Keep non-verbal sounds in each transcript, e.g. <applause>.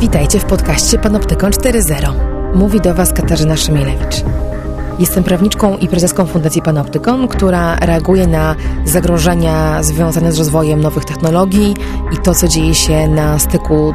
Witajcie w podcaście Panoptykon 4.0. Mówi do Was Katarzyna Szymielewicz. Jestem prawniczką i prezeską Fundacji Panoptykon, która reaguje na zagrożenia związane z rozwojem nowych technologii i to, co dzieje się na styku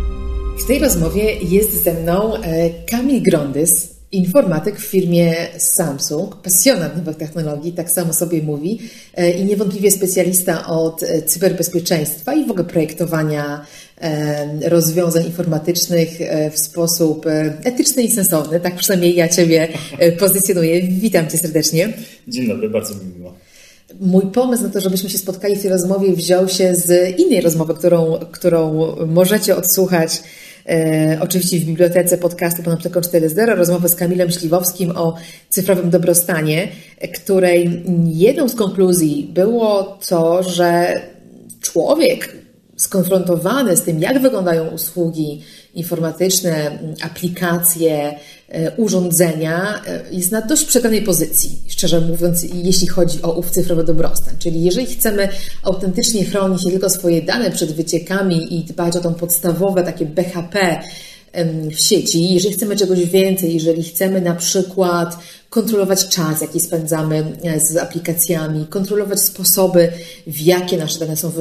W tej rozmowie jest ze mną e, Kamil Grondys, informatyk w firmie Samsung, pasjonat nowych technologii, tak samo sobie mówi, e, i niewątpliwie specjalista od e, cyberbezpieczeństwa i w ogóle projektowania rozwiązań informatycznych w sposób etyczny i sensowny. Tak przynajmniej ja Ciebie pozycjonuję. Witam Cię serdecznie. Dzień dobry, bardzo mi miło. Mój pomysł na to, żebyśmy się spotkali w tej rozmowie, wziął się z innej rozmowy, którą, którą możecie odsłuchać E, oczywiście w bibliotece podcastu Panoptyką 4.0 rozmowę z Kamilem Śliwowskim o cyfrowym dobrostanie, której jedną z konkluzji było to, że człowiek skonfrontowany z tym, jak wyglądają usługi informatyczne, aplikacje, urządzenia, e, jest na dość przegranej pozycji, szczerze mówiąc, jeśli chodzi o ów cyfrowy dobrostan. Czyli jeżeli chcemy autentycznie chronić nie tylko swoje dane przed wyciekami i dbać o to podstawowe takie BHP, w sieci. Jeżeli chcemy czegoś więcej, jeżeli chcemy na przykład kontrolować czas, jaki spędzamy e, z aplikacjami, kontrolować sposoby, w jakie nasze dane są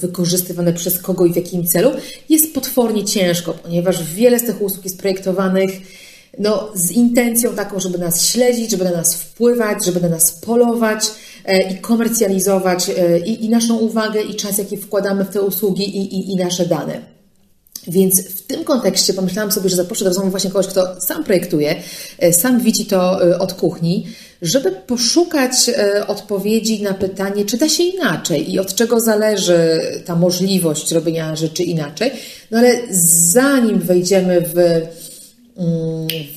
wykorzystywane przez kogo i w jakim celu, jest potwornie ciężko, ponieważ wiele z tych usług jest projektowanych no, z intencją taką, żeby nas śledzić, żeby na nas wpływać, żeby na nas polować e, i komercjalizować e, i, i naszą uwagę, i czas, jaki wkładamy w te usługi, i, i, i nasze dane. Więc w tym kontekście pomyślałam sobie, że zaproszę do rozmowy właśnie kogoś, kto sam projektuje, e, sam widzi to od kuchni, żeby poszukać odpowiedzi na pytanie, czy da się inaczej i od czego zależy ta możliwość robienia rzeczy inaczej. No ale zanim wejdziemy w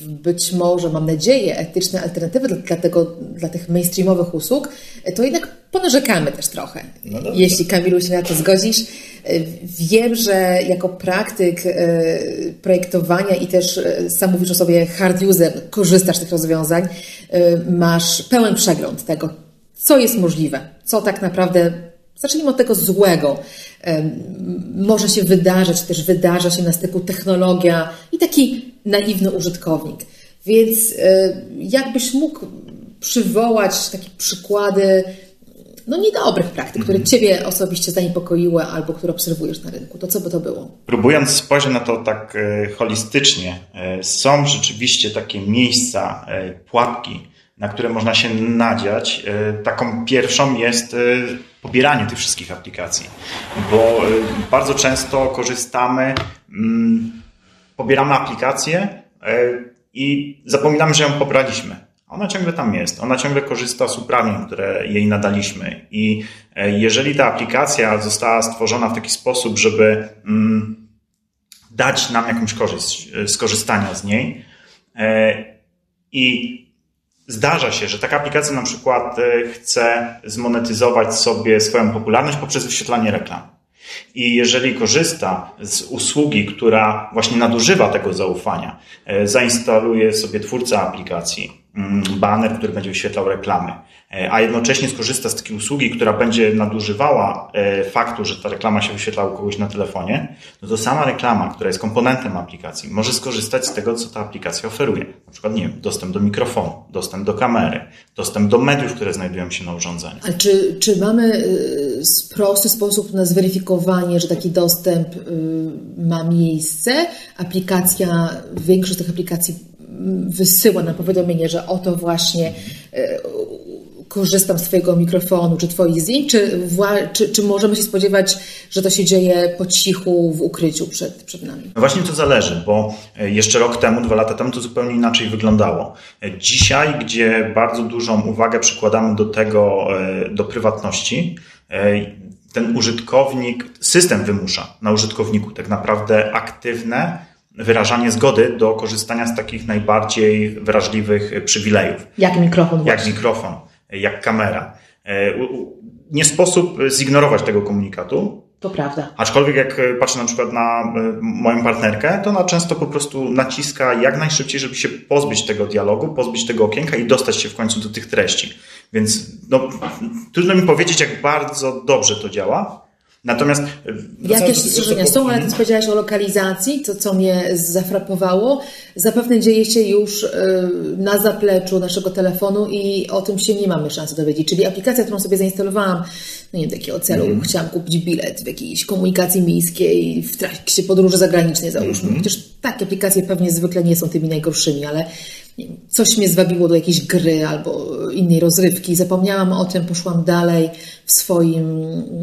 być może, mam nadzieję, etyczne alternatywy dla, tego, dla tych mainstreamowych usług, to jednak ponarzekamy też trochę. No jeśli Kamilu się na to zgodzisz. Wiem, że jako praktyk e, projektowania i też e, sam mówisz o sobie hard user, korzystasz z tych rozwiązań, e, masz pełen przegląd tego, co jest możliwe, co tak naprawdę, zacznijmy od tego złego, może się wydarzyć, też wydarza się na styku technologia i taki naiwny użytkownik. Więc jakbyś mógł przywołać takie przykłady no, niedobrych praktyk, które mhm. Ciebie osobiście zaniepokoiły albo które obserwujesz na rynku, to co by to było? Próbując spojrzeć na to tak e, holistycznie, e, są rzeczywiście takie miejsca, e, pułapki, na które można się nadziać. Taką pierwszą jest pobieranie tych wszystkich aplikacji, bo bardzo często korzystamy, mm, pobieramy aplikację i zapominamy, że ją pobraliśmy. Ona ciągle tam jest, ona ciągle korzysta z uprawnień, które jej nadaliśmy. I e, jeżeli ta aplikacja została stworzona w taki sposób, żeby mm, dać nam jakąś korzyść e, z korzystania z niej, e, i zdarza się, że taka aplikacja na przykład chce zmonetyzować sobie swoją popularność poprzez wyświetlanie reklam. I jeżeli korzysta z usługi, która właśnie nadużywa tego zaufania, zainstaluje sobie twórca aplikacji, baner, który będzie wyświetlał reklamy, e, a jednocześnie skorzysta z takiej usługi, która będzie nadużywała e, faktu, że ta reklama się wyświetla u kogoś na telefonie, no to sama reklama, która jest komponentem aplikacji, może skorzystać z tego, co ta aplikacja oferuje. Na przykład, nie wiem, dostęp do mikrofonu, dostęp do kamery, dostęp do mediów, które znajdują się na urządzeniu. A czy, czy mamy y, prosty sposób na zweryfikowanie, że taki dostęp y, ma miejsce? Aplikacja, większość tych aplikacji wysyła nam powiadomienie, że oto właśnie korzystam z Twojego mikrofonu czy Twoich zdjęć, czy, czy, czy, możemy się spodziewać, że to się dzieje po cichu w ukryciu przed, przed nami? No właśnie to zależy, bo e, jeszcze rok temu, dwa lata temu to zupełnie inaczej wyglądało. E, dzisiaj, gdzie bardzo dużą uwagę przykładamy do tego, e, do prywatności, ten użytkownik, system wymusza na użytkowniku tak naprawdę aktywne wyrażanie zgody do korzystania z takich najbardziej wrażliwych przywilejów. Jak mikrofon. Jak mikrofon jak kamera. E, nie sposób zignorować tego komunikatu. To prawda. Aczkolwiek jak patrzę na przykład na e, moją partnerkę, to ona często po prostu naciska jak najszybciej, żeby się pozbyć tego dialogu, pozbyć tego okienka i dostać się w końcu do tych treści. Więc no, trudno mi powiedzieć, jak bardzo dobrze to działa, Natomiast. E, Jakieś strzeżenia są, ale ty powiedziałaś o lokalizacji, to co mnie zafrapowało. Zapewne dzieje się już e, na zapleczu naszego telefonu i o tym się nie mamy szansy dowiedzieć. Czyli aplikacja, którą sobie zainstalowałam, no nie wiem, takiego celu, mm. chciałam kupić bilet w jakiejś komunikacji miejskiej, w trakcie podróży zagranicznej, załóżmy. Mm. Chociaż takie aplikacje pewnie zwykle nie są tymi najgorszymi, ale coś mnie zwabiło do jakiejś gry albo innej rozrywki. Zapomniałam o tym, poszłam dalej w swoim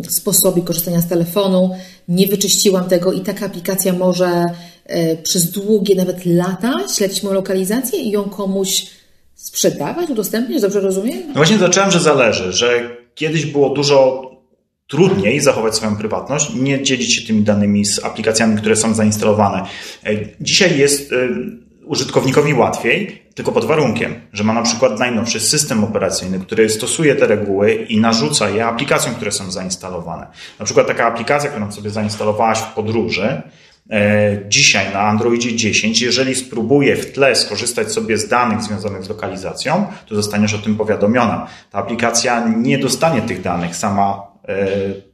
sposobie korzystania z telefonu, nie wyczyściłam tego i taka aplikacja może e, przez długie nawet lata śledzić moją lokalizację i ją komuś sprzedawać, udostępniać, dobrze rozumiem? No właśnie zacząłem, że zależy, że kiedyś było dużo trudniej zachować swoją prywatność, nie dzielić się tymi danymi z aplikacjami, które są zainstalowane. E, dzisiaj jest e, użytkownikowi łatwiej, tylko pod warunkiem, że ma na przykład najnowszy system operacyjny, który stosuje te reguły i narzuca je aplikacjom, które są zainstalowane. Na przykład taka aplikacja, którą sobie zainstalowałaś w podróży, e, dzisiaj na Androidzie 10, jeżeli spróbuje w tle skorzystać sobie z danych związanych z lokalizacją, to zostaniesz o tym powiadomiona. Ta aplikacja nie dostanie tych danych sama e,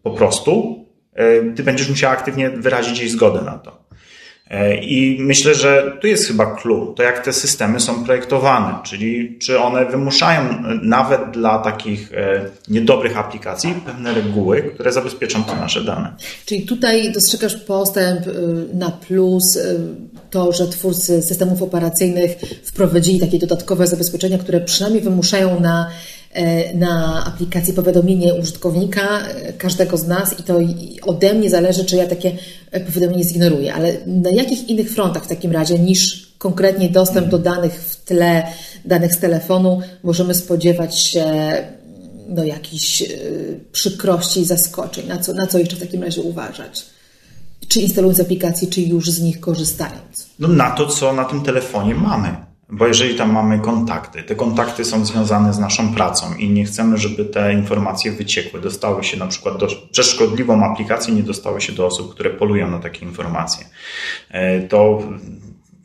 po prostu. E, ty będziesz musiała aktywnie wyrazić jej zgodę na to. E, I myślę, że tu jest chyba clue, to jak te systemy są projektowane, czyli czy one wymuszają e, nawet dla takich e, niedobrych aplikacji pewne reguły, które zabezpieczą te nasze dane. Czyli tutaj dostrzegasz postęp na plus, to, że twórcy systemów operacyjnych wprowadzili takie dodatkowe zabezpieczenia, które przynajmniej wymuszają na na aplikacji powiadomienie użytkownika, e, każdego z nas i to ode mnie zależy, czy ja takie e, powiadomienie zignoruję. Ale na jakich innych frontach w takim razie niż konkretnie dostęp do danych w tle, danych z telefonu, możemy spodziewać się no, jakichś przykrości i zaskoczeń? Na co, na co jeszcze w takim razie uważać? Czy instalując aplikacje, czy już z nich korzystając? No na to, co na tym telefonie mamy. Bo jeżeli tam mamy kontakty, te kontakty są związane z naszą pracą i nie chcemy, żeby te informacje wyciekły, dostały się na przykład do, przez szkodliwą aplikację, nie dostały się do osób, które polują na takie informacje, e, to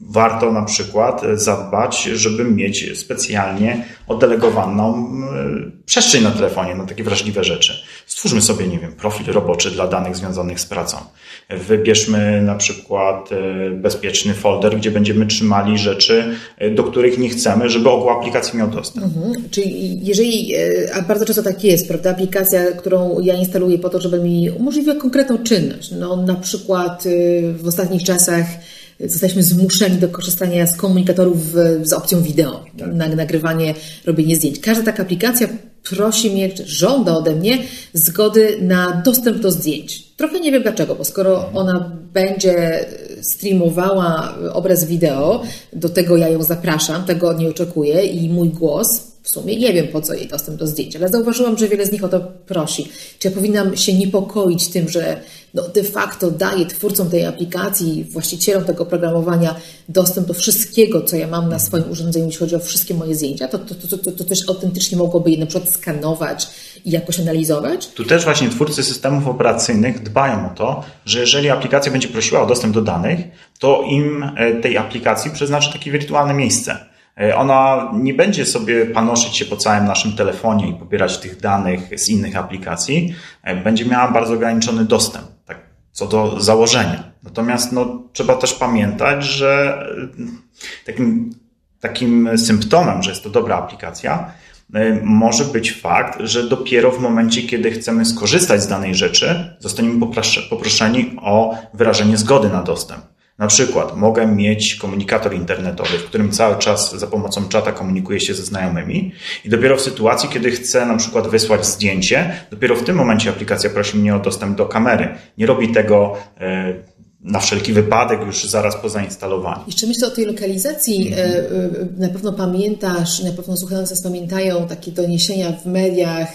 warto na przykład zadbać, żeby mieć specjalnie oddelegowaną e, przestrzeń na telefonie na takie wrażliwe rzeczy. Stwórzmy sobie, nie wiem, profil roboczy dla danych związanych z pracą. Wybierzmy na przykład e, bezpieczny folder, gdzie będziemy trzymali rzeczy, e, do których nie chcemy, żeby ogół aplikacji miał dostęp. Mhm. Czyli jeżeli, a bardzo często tak jest, prawda, aplikacja, którą ja instaluję po to, żeby mi umożliwiła konkretną czynność. No na przykład w ostatnich czasach zostaliśmy zmuszeni do korzystania z komunikatorów z opcją wideo, tak. na nagrywanie, robienie zdjęć. Każda taka aplikacja prosi mnie, żąda ode mnie zgody na dostęp do zdjęć. Trochę nie wiem dlaczego, bo skoro ona będzie streamowała obraz wideo, do tego ja ją zapraszam, tego nie oczekuję i mój głos w sumie nie wiem, po co jej dostęp do zdjęć, ale zauważyłam, że wiele z nich o to prosi. Czy ja powinnam się niepokoić tym, że no de facto daje twórcom tej aplikacji, właścicielom tego oprogramowania dostęp do wszystkiego, co ja mam na swoim urządzeniu, jeśli chodzi o wszystkie moje zdjęcia, to, to, to, to, to też autentycznie mogłoby je na przykład skanować i jakoś analizować? Tu też właśnie twórcy systemów operacyjnych dbają o to, że jeżeli aplikacja będzie prosiła o dostęp do danych, to im e, tej aplikacji przeznaczy takie wirtualne miejsce ona nie będzie sobie panoszyć się po całym naszym telefonie i pobierać tych danych z innych aplikacji. E, będzie miała bardzo ograniczony dostęp, tak, co do założenia. Natomiast no, trzeba też pamiętać, że e, takim, takim symptomem, że jest to dobra aplikacja, może być fakt, że dopiero w momencie, kiedy chcemy skorzystać z danej rzeczy, zostaniemy poproszeni o wyrażenie zgody na dostęp. Na przykład mogę mieć komunikator internetowy, w którym cały czas za pomocą czata komunikuję się ze znajomymi i dopiero w sytuacji, kiedy chcę na przykład wysłać zdjęcie, dopiero w tym momencie aplikacja prosi mnie o dostęp do kamery. Nie robi tego e, na wszelki wypadek już zaraz po zainstalowaniu. Jeszcze myślę o tej lokalizacji. Mhm. Na pewno pamiętasz, na pewno słuchający nas pamiętają takie doniesienia w mediach,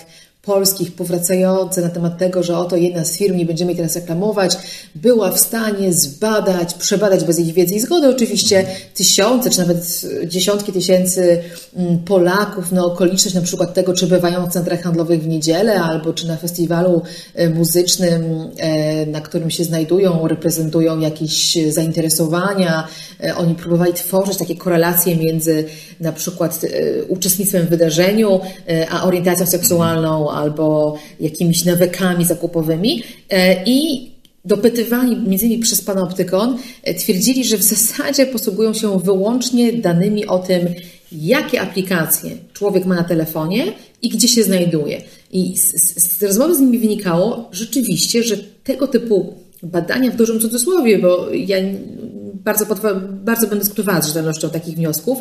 polskich powracające na temat tego, że oto jedna z firm, nie będziemy jej teraz reklamować, była w stanie zbadać, przebadać bez ich wiedzy i zgody oczywiście tysiące, czy nawet dziesiątki tysięcy mm, Polaków na okoliczność na przykład tego, czy bywają w centrach handlowych w niedzielę, albo czy na festiwalu e, muzycznym, e, na którym się znajdują, reprezentują jakieś zainteresowania. E, oni próbowali tworzyć takie korelacje między na przykład uczestnictwem w wydarzeniu, a orientacją seksualną, albo jakimiś nawykami zakupowymi e, i dopytywani między innymi przez pana Optykon e, twierdzili, że w zasadzie posługują się wyłącznie danymi o tym, jakie aplikacje człowiek ma na telefonie i gdzie się znajduje. I z, z, z rozmowy z nimi wynikało rzeczywiście, że tego typu badania w dużym cudzysłowie, bo ja bardzo, bardzo będę dyskutowała z rzetelnością takich wniosków,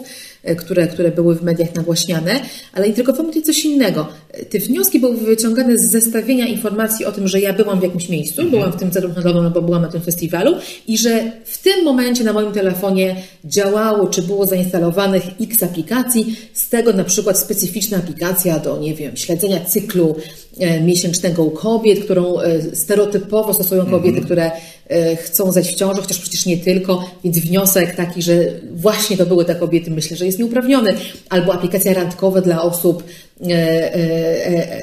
które, które były w mediach nagłaśniane, ale interesowało mnie coś innego. Te wnioski były wyciągane z zestawienia informacji o tym, że ja byłam w jakimś miejscu, mhm. byłam w tym centrum handlowym, albo byłam na tym festiwalu i że w tym momencie na moim telefonie działało, czy było zainstalowanych x aplikacji, z tego na przykład specyficzna aplikacja do, nie wiem, śledzenia cyklu e, miesięcznego u kobiet, którą e, stereotypowo stosują kobiety, mhm. które chcą zać w ciąży, chociaż przecież nie tylko, więc wniosek taki, że właśnie to były te kobiety, myślę, że jest nieuprawniony. Albo aplikacja randkowa dla osób e, e, e,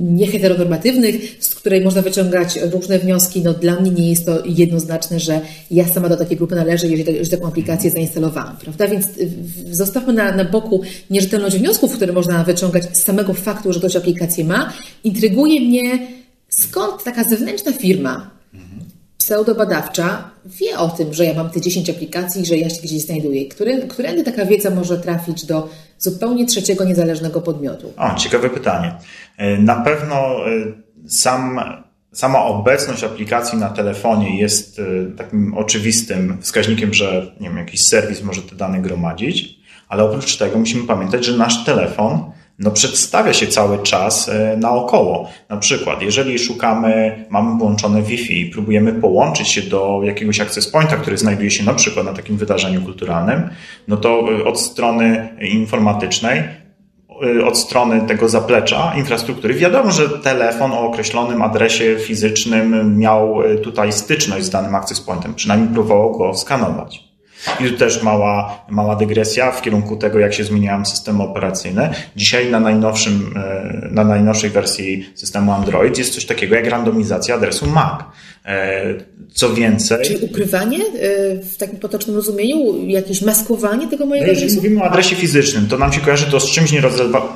nieheteronormatywnych, z której można wyciągać różne wnioski. No, dla mnie nie jest to jednoznaczne, że ja sama do takiej grupy należę, jeżeli, taką aplikację zainstalowałam. Prawda? Więc zostawmy na, na boku nierzetelność wniosków, które można wyciągać z samego faktu, że ktoś aplikację ma. Intryguje mnie, skąd taka zewnętrzna firma pseudobadawcza wie o tym, że ja mam te 10 aplikacji, że ja się gdzieś znajduję. Który, którędy taka wiedza może trafić do zupełnie trzeciego, niezależnego podmiotu? O, ciekawe pytanie. E, na pewno e, sam, sama obecność aplikacji na telefonie jest e, takim oczywistym wskaźnikiem, że nie wiem, jakiś serwis może te dane gromadzić, ale oprócz tego musimy pamiętać, że nasz telefon no przedstawia się cały czas e, naokoło. Na przykład, jeżeli szukamy, mamy włączone Wi-Fi i próbujemy połączyć się do jakiegoś access pointa, który znajduje się na przykład na takim wydarzeniu kulturalnym, no to e, od strony informatycznej e, od strony tego zaplecza infrastruktury. Wiadomo, że telefon o określonym adresie fizycznym miał tutaj styczność z danym access pointem, przynajmniej próbował go skanować. I tu też mała, mała dygresja w kierunku tego, jak się zmieniają systemy operacyjne. Dzisiaj na najnowszym, e, na najnowszej wersji systemu Android jest coś takiego jak randomizacja adresu MAC. E, co więcej. Czyli ukrywanie e, w takim potocznym rozumieniu, jakieś maskowanie tego mojego no Jeżeli adresu? mówimy o adresie fizycznym, to nam się kojarzy to z czymś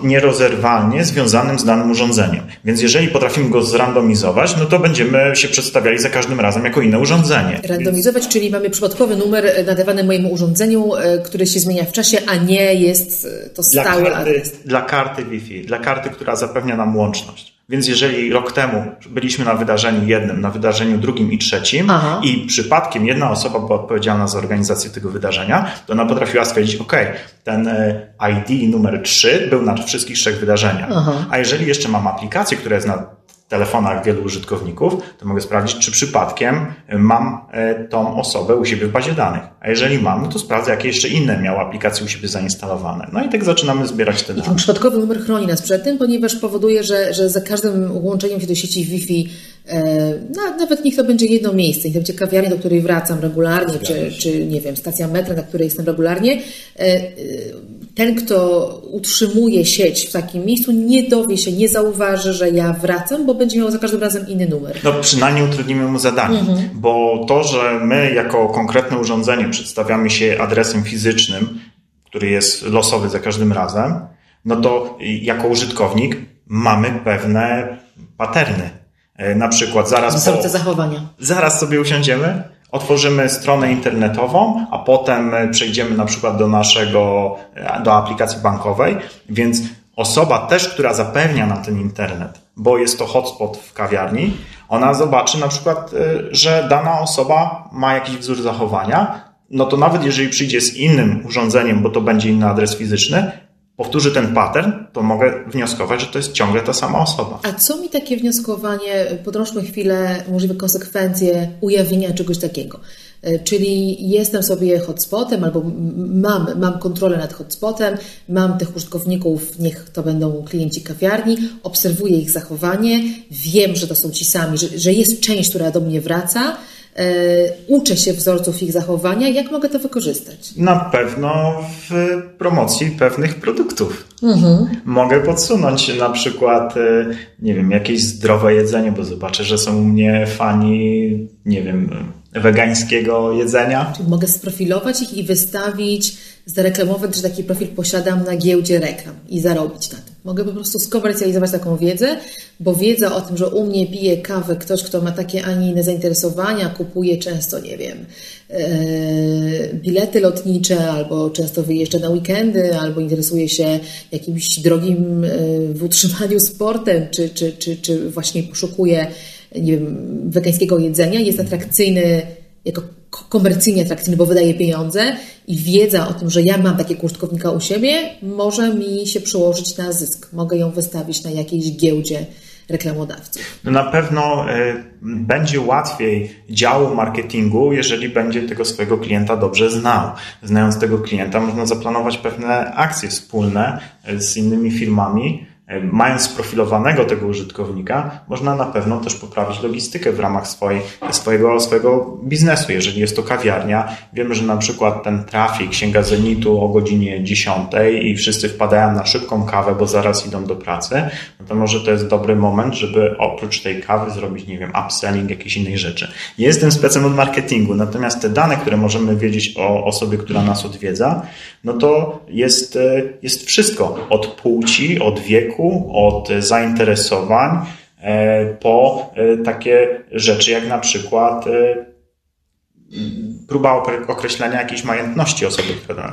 nierozerwalnie związanym z danym urządzeniem. Więc jeżeli potrafimy go zrandomizować, no to będziemy się przedstawiali za każdym razem jako inne urządzenie. Randomizować, Więc... czyli mamy przypadkowy numer nadawany mojemu urządzeniu, e, który się zmienia w czasie, a nie jest to stały dla karty, adres. Dla karty Wi-Fi, dla karty, która zapewnia nam łączność. Więc jeżeli rok temu byliśmy na wydarzeniu jednym, na wydarzeniu drugim i trzecim Aha. i przypadkiem jedna osoba była odpowiedzialna za organizację tego wydarzenia, to ona potrafiła stwierdzić, ok, ten e, ID numer 3 był na wszystkich trzech wydarzeniach. Aha. A jeżeli jeszcze mam aplikację, która jest na telefonach wielu użytkowników, to mogę sprawdzić, czy przypadkiem mam e, tą osobę u siebie w bazie danych. A jeżeli mam, no to sprawdzę, jakie jeszcze inne miały aplikacje u siebie zainstalowane. No i tak zaczynamy zbierać te dane. I ten przypadkowy numer chroni nas przed tym, ponieważ powoduje, że, że za każdym łączeniem się do sieci Wi-Fi, e, no, nawet niech to będzie jedno miejsce, niech to będzie kawiarnia, do której wracam regularnie, czy, czy nie wiem, stacja metra, na której jestem regularnie, e, ten, kto utrzymuje sieć w takim miejscu, nie dowie się, nie zauważy, że ja wracam, bo będzie miał za każdym razem inny numer. No przynajmniej utrudnimy mu zadanie, mhm. bo to, że my jako konkretne urządzenie przedstawiamy się adresem fizycznym, który jest losowy za każdym razem, no to jako użytkownik mamy pewne paterny. E, na przykład zaraz. Wzorce zachowania. Zaraz sobie usiądziemy, otworzymy stronę internetową, a potem przejdziemy na przykład do naszego, do aplikacji bankowej, więc osoba też, która zapewnia nam ten internet, bo jest to hotspot w kawiarni, ona zobaczy na przykład, y, że dana osoba ma jakiś wzór zachowania, no to nawet jeżeli przyjdzie z innym urządzeniem, bo to będzie inny adres fizyczny, powtórzy ten pattern, to mogę wnioskować, że to jest ciągle ta sama osoba. A co mi takie wnioskowanie, podrążmy chwilę możliwe konsekwencje ujawnienia czegoś takiego? E, czyli jestem sobie hotspotem albo mam, mam kontrolę nad hotspotem, mam tych użytkowników, niech to będą klienci kawiarni, obserwuję ich zachowanie, wiem, że to są ci sami, że, że jest część, która do mnie wraca, uczę się wzorców ich zachowania, jak mogę to wykorzystać? Na pewno w promocji pewnych produktów. Mhm. Mogę podsunąć na przykład, e, nie wiem, jakieś zdrowe jedzenie, bo zobaczę, że są u mnie fani, nie wiem, wegańskiego jedzenia. Czyli mogę sprofilować ich i wystawić, zareklamować, że taki profil posiadam na giełdzie reklam i zarobić na tym. Mogę po prostu skomercjalizować taką wiedzę, bo wiedza o tym, że u mnie pije kawę ktoś, kto ma takie, a nie inne zainteresowania, kupuje często, nie wiem, yy, bilety lotnicze, albo często wyjeżdża na weekendy, albo interesuje się jakimś drogim yy, w utrzymaniu sportem, czy, czy, czy, czy właśnie poszukuje nie wiem, wegańskiego jedzenia jest atrakcyjny jako komercyjnie atrakcyjny, bo wydaje pieniądze i wiedza o tym, że ja mam takiego użytkownika u siebie, może mi się przełożyć na zysk. Mogę ją wystawić na jakiejś giełdzie reklamodawców. No na pewno y, będzie łatwiej działu marketingu, jeżeli będzie tego swojego klienta dobrze znał. Znając tego klienta, można zaplanować pewne akcje wspólne y, z innymi firmami, Mając sprofilowanego tego użytkownika, można na pewno też poprawić logistykę w ramach swojej, swojego, swojego biznesu. Jeżeli jest to kawiarnia, wiemy, że na przykład ten trafik sięga zenitu o godzinie 10 i wszyscy wpadają na szybką kawę, bo zaraz idą do pracy, no to może to jest dobry moment, żeby oprócz tej kawy zrobić, nie wiem, upselling jakiejś innej rzeczy. Jestem specem od marketingu, natomiast te dane, które możemy wiedzieć o osobie, która nas odwiedza, no to jest, e, jest wszystko. Od płci, od wieku, od zainteresowań, e, po e, takie rzeczy jak na przykład próba określenia jakiejś majętności osoby,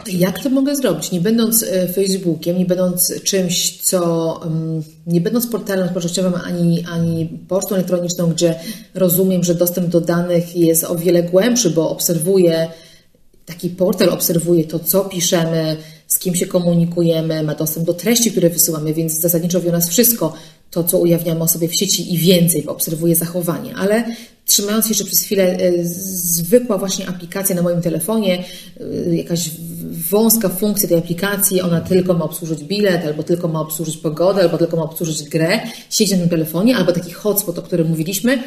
Jak to mogę zrobić? Nie będąc Facebookiem, nie będąc czymś, co mm, nie będąc portalem społecznościowym ani, ani pocztą elektroniczną, gdzie rozumiem, że dostęp do danych jest o wiele głębszy, bo obserwuję taki portal obserwuje to, co piszemy, z kim się komunikujemy, ma dostęp do treści, które wysyłamy, więc zasadniczo wie o nas wszystko, to, co ujawniamy o sobie w sieci i więcej, obserwuje zachowanie. Ale trzymając jeszcze przez chwilę e, zwykła właśnie aplikacja na moim telefonie, e, jakaś wąska funkcja tej aplikacji, ona tylko ma obsłużyć bilet, albo tylko ma obsłużyć pogodę, albo tylko ma obsłużyć grę, siedzi na tym telefonie, albo taki hotspot, o którym mówiliśmy,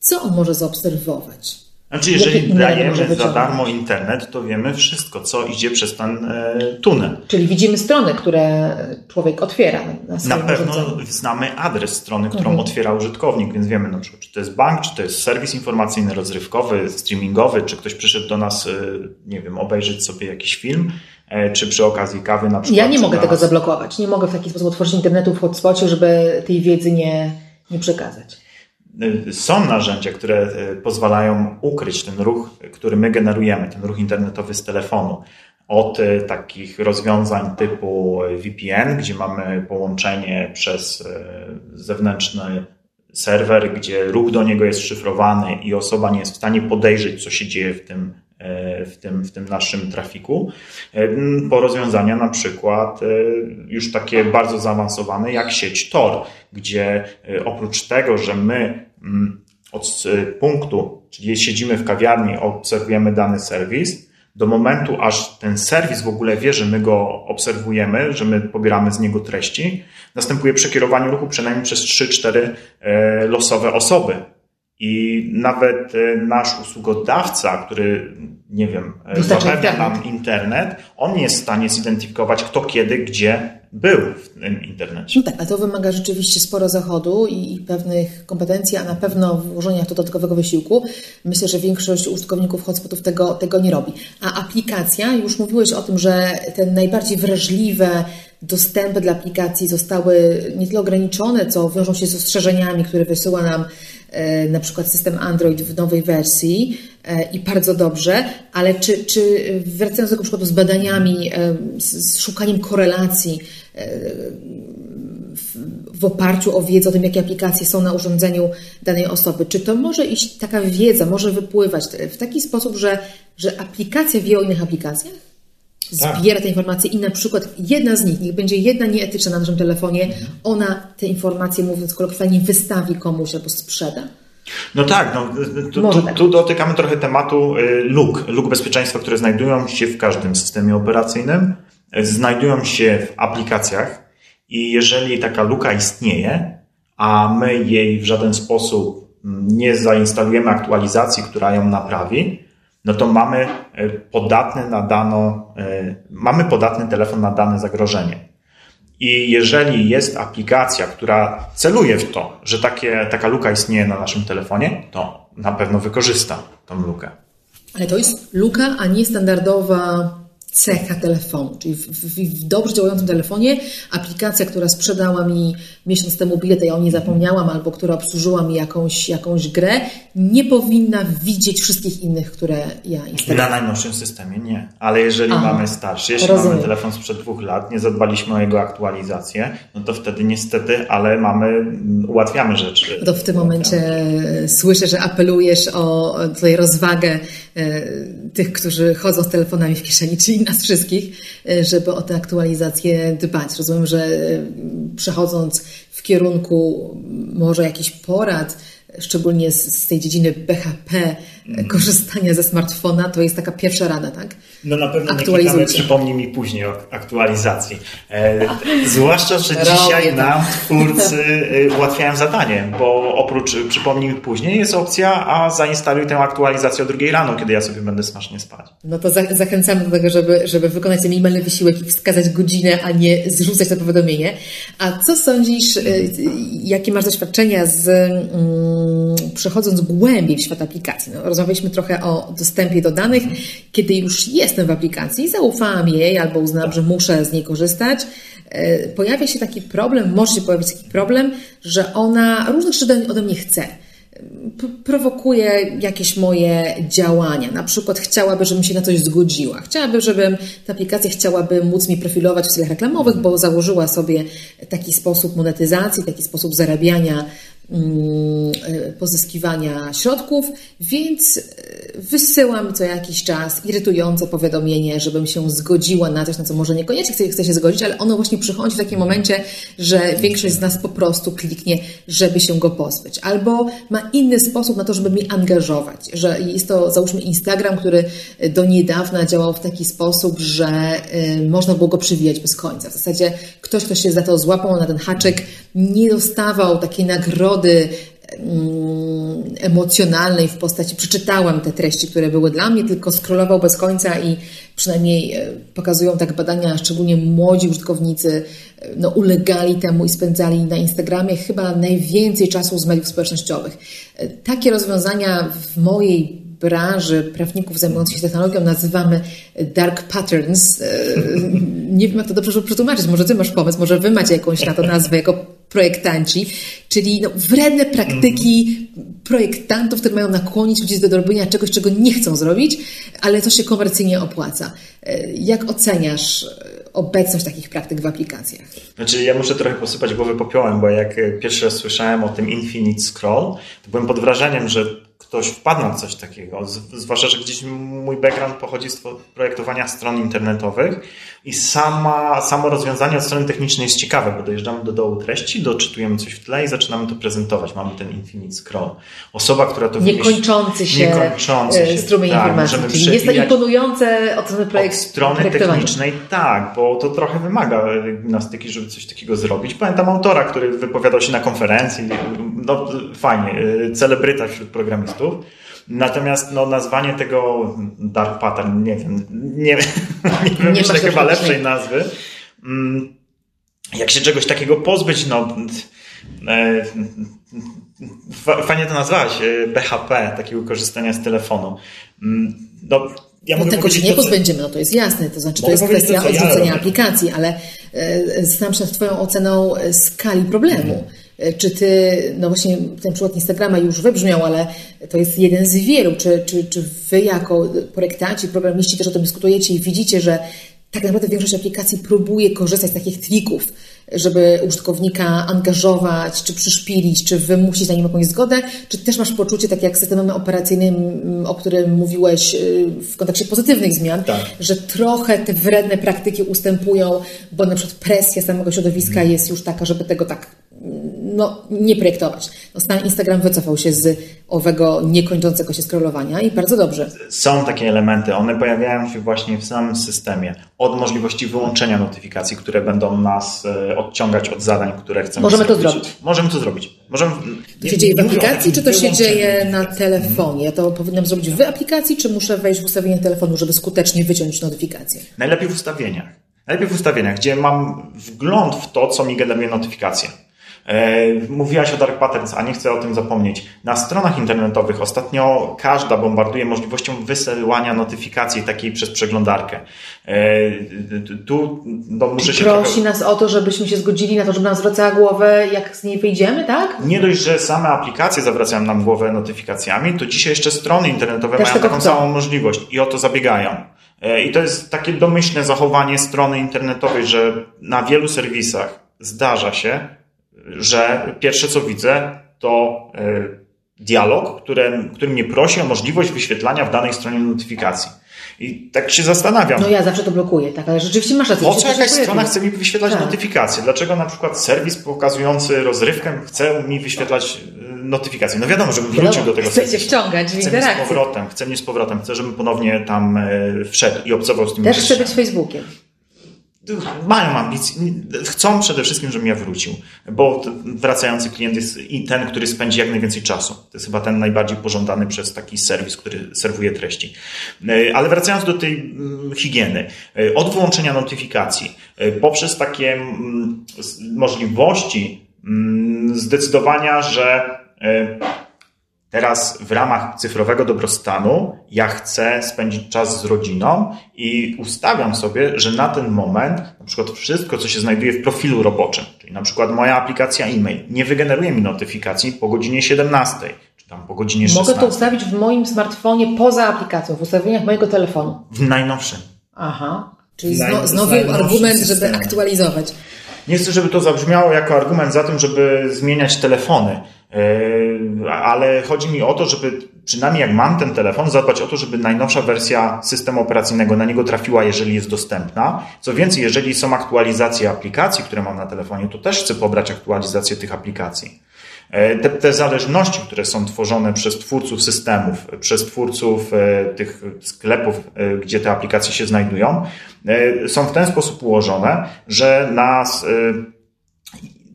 co on może zaobserwować? Znaczy, jeżeli dajemy za darmo internet, to wiemy wszystko, co idzie przez ten e, tunel. Czyli widzimy strony, które człowiek otwiera. Na, na pewno znamy adres strony, którą mhm. otwiera użytkownik, więc wiemy na przykład, czy to jest bank, czy to jest serwis informacyjny, rozrywkowy, streamingowy, czy ktoś przyszedł do nas, e, nie wiem, obejrzeć sobie jakiś film, e, czy przy okazji kawy na przykład. Ja nie mogę tego zablokować. Nie mogę w taki sposób otworzyć internetu w hotspocie, żeby tej wiedzy nie, nie przekazać. Są narzędzia, które e, pozwalają ukryć ten ruch, który my generujemy, ten ruch internetowy z telefonu. Od e, takich rozwiązań typu VPN, gdzie mamy połączenie przez zewnętrzny serwer, gdzie ruch do niego jest szyfrowany i osoba nie jest w stanie podejrzeć, co się dzieje w tym w tym, w tym naszym trafiku, e, po rozwiązania na przykład e, już takie bardzo zaawansowane jak sieć Tor, gdzie oprócz tego, że my od punktu, czyli siedzimy w kawiarni, obserwujemy dany serwis, do momentu, aż ten serwis w ogóle wie, że my go obserwujemy, że my pobieramy z niego treści, następuje przekierowanie ruchu przynajmniej przez 3-4 losowe osoby. I nawet e, nasz usługodawca, który, nie wiem, e, zapewnia nam internet, on nie jest w stanie zidentyfikować, kto kiedy, gdzie był w tym internecie. No tak, a to wymaga rzeczywiście sporo zachodu i pewnych kompetencji, a na pewno włożenia to dodatkowego wysiłku. Myślę, że większość użytkowników hotspotów tego, tego nie robi. A aplikacja, już mówiłeś o tym, że te najbardziej wrażliwe dostępy dla aplikacji zostały nie tyle ograniczone, co wiążą się z ostrzeżeniami, które wysyła nam na przykład system Android w nowej wersji e, i bardzo dobrze, ale czy, czy wracając do przykładu z badaniami, e, z szukaniem korelacji w, w oparciu o wiedzę o tym, jakie aplikacje są na urządzeniu danej osoby. Czy to może iść, taka wiedza może wypływać w taki sposób, że, że aplikacja wie o innych aplikacjach? Tak. Zbiera te informacje i na przykład jedna z nich, niech będzie jedna nieetyczna na naszym telefonie, ona te informacje, mówiąc kolokwialnie, wystawi komuś albo sprzeda? No tak, no, tu, tu, tak. tu dotykamy trochę tematu y, luk, luk bezpieczeństwa, które znajdują się w każdym systemie operacyjnym, y, znajdują się w aplikacjach i jeżeli taka luka istnieje, a my jej w żaden sposób mm, nie zainstalujemy aktualizacji, która ją naprawi, no to mamy y, podatny na dano, y, mamy podatny telefon na dane zagrożenie. I jeżeli jest aplikacja, która celuje w to, że takie, taka luka istnieje na naszym telefonie, to na pewno wykorzysta tą lukę. Ale to jest luka, a nie standardowa cecha telefonu. Czyli w, w, w dobrze działającym telefonie aplikacja, która sprzedała mi miesiąc temu bilet, a ja o niej zapomniałam, albo która obsłużyła mi jakąś, jakąś grę, nie powinna widzieć wszystkich innych, które ja instaluję. Na najnowszym systemie nie. Ale jeżeli Aha. mamy starszy, jeśli Rozumiem. mamy telefon sprzed dwóch lat, nie zadbaliśmy o jego aktualizację, no to wtedy niestety, ale mamy, mm, ułatwiamy rzeczy. To w tym momencie e, słyszę, że apelujesz o tutaj rozwagę e, tych, którzy chodzą z telefonami w kieszeni, czyli nas wszystkich, e, żeby o tę aktualizację dbać. Rozumiem, że e, przechodząc w kierunku może jakichś porad, szczególnie z, z tej dziedziny BHP, e, <laughs> korzystania ze smartfona, to jest taka pierwsza rada, tak? No na pewno nie przypomnij mi później o aktualizacji. E, zwłaszcza, że Robię dzisiaj to. nam twórcy <laughs> e, ułatwiają zadanie, bo oprócz e, przypomnij mi później jest opcja, a zainstaluj tę aktualizację o drugiej rano, kiedy ja sobie będę smacznie spać. No to za, zachęcamy do tego, żeby, żeby wykonać ten minimalny wysiłek i wskazać godzinę, a nie zrzucać to powiadomienie. A co sądzisz, y, jakie masz doświadczenia z mm, przechodząc głębiej w świat aplikacji? No, rozmawialiśmy trochę o dostępie do danych. Kiedy już jestem w aplikacji, zaufałam jej albo uznałam, że muszę z niej korzystać, y, pojawia się taki problem, może się pojawić taki problem, że ona różnych rzeczy ode mnie chce prowokuje jakieś moje działania. Na przykład chciałaby, żebym się na coś zgodziła. Chciałaby, żebym ta aplikacja chciałaby móc mi profilować w celach reklamowych, bo założyła sobie taki sposób monetyzacji, taki sposób zarabiania, e, pozyskiwania środków, więc e, wysyłam co jakiś czas irytujące powiadomienie, żebym się zgodziła na coś, na co może niekoniecznie chcę, się zgodzić, ale ono właśnie przychodzi w takim momencie, że większość z nas po prostu kliknie, żeby się go pozbyć. Albo ma inny sposób na to, żeby mnie angażować, że jest to załóżmy Instagram, który do niedawna działał w taki sposób, że y, można było go przywijać bez końca. W zasadzie ktoś, kto się za to złapał na ten haczyk, nie dostawał takiej nagrody mm, emocjonalnej w postaci przeczytałam te treści, które były dla mnie, tylko scrollował bez końca i przynajmniej e, pokazują tak badania, szczególnie młodzi użytkownicy e, no, ulegali temu i spędzali na Instagramie chyba najwięcej czasu z mediów społecznościowych. E, Takie rozwiązania w mojej branży prawników zajmujących się technologią nazywamy dark patterns. <laughs> Nie wiem, jak to dobrze przetłumaczyć. Może ty masz pomysł, może wy macie jakąś na to nazwę jako projektanci, czyli no, wredne praktyki projektantów, które mają nakłonić ludzi do robienia czegoś, czego nie chcą zrobić, ale to się komercyjnie opłaca. E, Jak oceniasz e, obecność takich praktyk w aplikacjach? Znaczy, ja muszę trochę posypać głowę popiołem, bo jak e, pierwszy raz słyszałem o tym Infinite Scroll, to byłem pod wrażeniem, że ktoś wpadł na coś takiego. Zwłaszcza, że gdzieś mój background pochodzi z projektowania stron internetowych i sama, samo rozwiązanie od strony technicznej jest ciekawe, bo dojeżdżamy do dołu treści, doczytujemy coś w tle i zaczynamy to prezentować. Mamy ten Infinite Scroll. Osoba, która to wymyśli- Niekończący się, Niekończący e, się strumień tak, informacji. Czyli jest to imponujące od strony, projekt, od strony technicznej tak, bo to trochę wymaga gimnastyki, żeby coś takiego zrobić. Pamiętam autora, który wypowiadał się na konferencji, no fajnie, celebryta wśród programistów. Natomiast no, nazwanie tego dark pattern, nie wiem, nie, <laughs> nie wymyślę masz chyba lepszej. nazwy. Mm, Jak się czegoś takiego pozbyć, no e, fa- fajnie to nazwałeś, e, BHP, takiego korzystania z telefonu. Mm, No, ja No tego się powiedzieć nie pozbędziemy, no to jest jasne, to znaczy to jest kwestia to, ja odrzucenia robię. aplikacji, ale e, znam się nad Twoją oceną skali problemu. E, Czy Ty, no właśnie ten przykład Instagrama już wybrzmiał, ale to jest jeden z wielu. Czy, czy, czy Wy jako projektanci, programiści też o tym dyskutujecie i widzicie, że tak naprawdę większość aplikacji próbuje korzystać z takich trików, żeby użytkownika angażować, czy przyszpilić, czy wymusić na nim jakąś zgodę, czy też masz poczucie, tak jak z systemem operacyjnym, o którym mówiłeś y, w kontekście pozytywnych zmian, tak. że trochę te wredne praktyki ustępują, bo na przykład presja samego środowiska hmm. jest już taka, żeby tego tak no, nie projektować. No, stan Instagram wycofał się z owego niekończącego się scrollowania i bardzo dobrze. Są takie elementy, one pojawiają się właśnie w samym systemie. Od możliwości wyłączenia notyfikacji, które będą nas e, odciągać od zadań, które chcemy Możemy zrobić. to zrobić. Możemy to zrobić. Możemy, to się dzieje w aplikacji, czy to się dzieje na telefonie? Ja to powinnam zrobić w aplikacji, czy muszę wejść w ustawienie telefonu, żeby skutecznie wyciąć notyfikację? Najlepiej w ustawieniach. Najlepiej w ustawieniach, gdzie mam wgląd w to, co mi generuje notyfikacje. E, mówiłaś o Dark Patterns, a nie chcę o tym zapomnieć. Na stronach internetowych ostatnio każda bombarduje możliwością wysyłania notyfikacji takiej przez przeglądarkę. E, tu no, muszę się Prosi trochę... nas o to, żebyśmy się zgodzili na to, żeby nam zwracała głowę, jak z niej wyjdziemy, tak? Nie dość, że same aplikacje zawracają nam głowę notyfikacjami, to dzisiaj jeszcze strony internetowe Też mają taką chcą. samą możliwość i o to zabiegają. E, I to jest takie domyślne zachowanie strony internetowej, że na wielu serwisach zdarza się, że pierwsze co widzę to e, dialog, który, który mnie prosi o możliwość wyświetlania w danej stronie notyfikacji. I tak się zastanawiam. No ja zawsze to blokuję, tak, ale rzeczywiście masz rację. Po co jakaś strona chce mi wyświetlać tak. notyfikacje? Dlaczego na przykład serwis pokazujący rozrywkę chce mi wyświetlać e, notyfikacje? No wiadomo, żebym wrócił wiadomo, do tego serwisu. Chcę ściągać w interakcji. Chcę z powrotem, chcę mnie z powrotem, chcę, żebym ponownie tam e, wszedł i obcował z tym. Też chcę być Facebookiem mają ambicje, chcą przede wszystkim, żebym ja wrócił, bo wracający klient jest i ten, który spędzi jak najwięcej czasu. To jest chyba ten najbardziej pożądany przez taki serwis, który serwuje treści. E, ale wracając do tej mm, higieny, e, od wyłączenia notyfikacji, e, poprzez takie mm, możliwości mm, zdecydowania, że Teraz w ramach cyfrowego dobrostanu ja chcę spędzić czas z rodziną i ustawiam sobie, że na ten moment na przykład wszystko, co się znajduje w profilu roboczym, czyli na przykład moja aplikacja e-mail, nie wygeneruje mi notyfikacji po godzinie 17, czy tam po godzinie 16. Mogę to ustawić w moim smartfonie poza aplikacją, w ustawieniach mojego telefonu. W najnowszym. Aha. Czyli zno, znowu argument, systemie. żeby aktualizować. Nie chcę, żeby to zabrzmiało jako argument za tym, żeby zmieniać telefony. Yy, ale chodzi mi o to, żeby przynajmniej jak mam ten telefon, zadbać o to, żeby najnowsza wersja systemu operacyjnego na niego trafiła, jeżeli jest dostępna. Co więcej, jeżeli są aktualizacje aplikacji, które mam na telefonie, to też chcę pobrać aktualizację tych aplikacji. Yy, te, te, zależności, które są tworzone przez twórców systemów, przez twórców yy, tych sklepów, gdzie te aplikacje się znajdują, są w ten sposób ułożone, że nas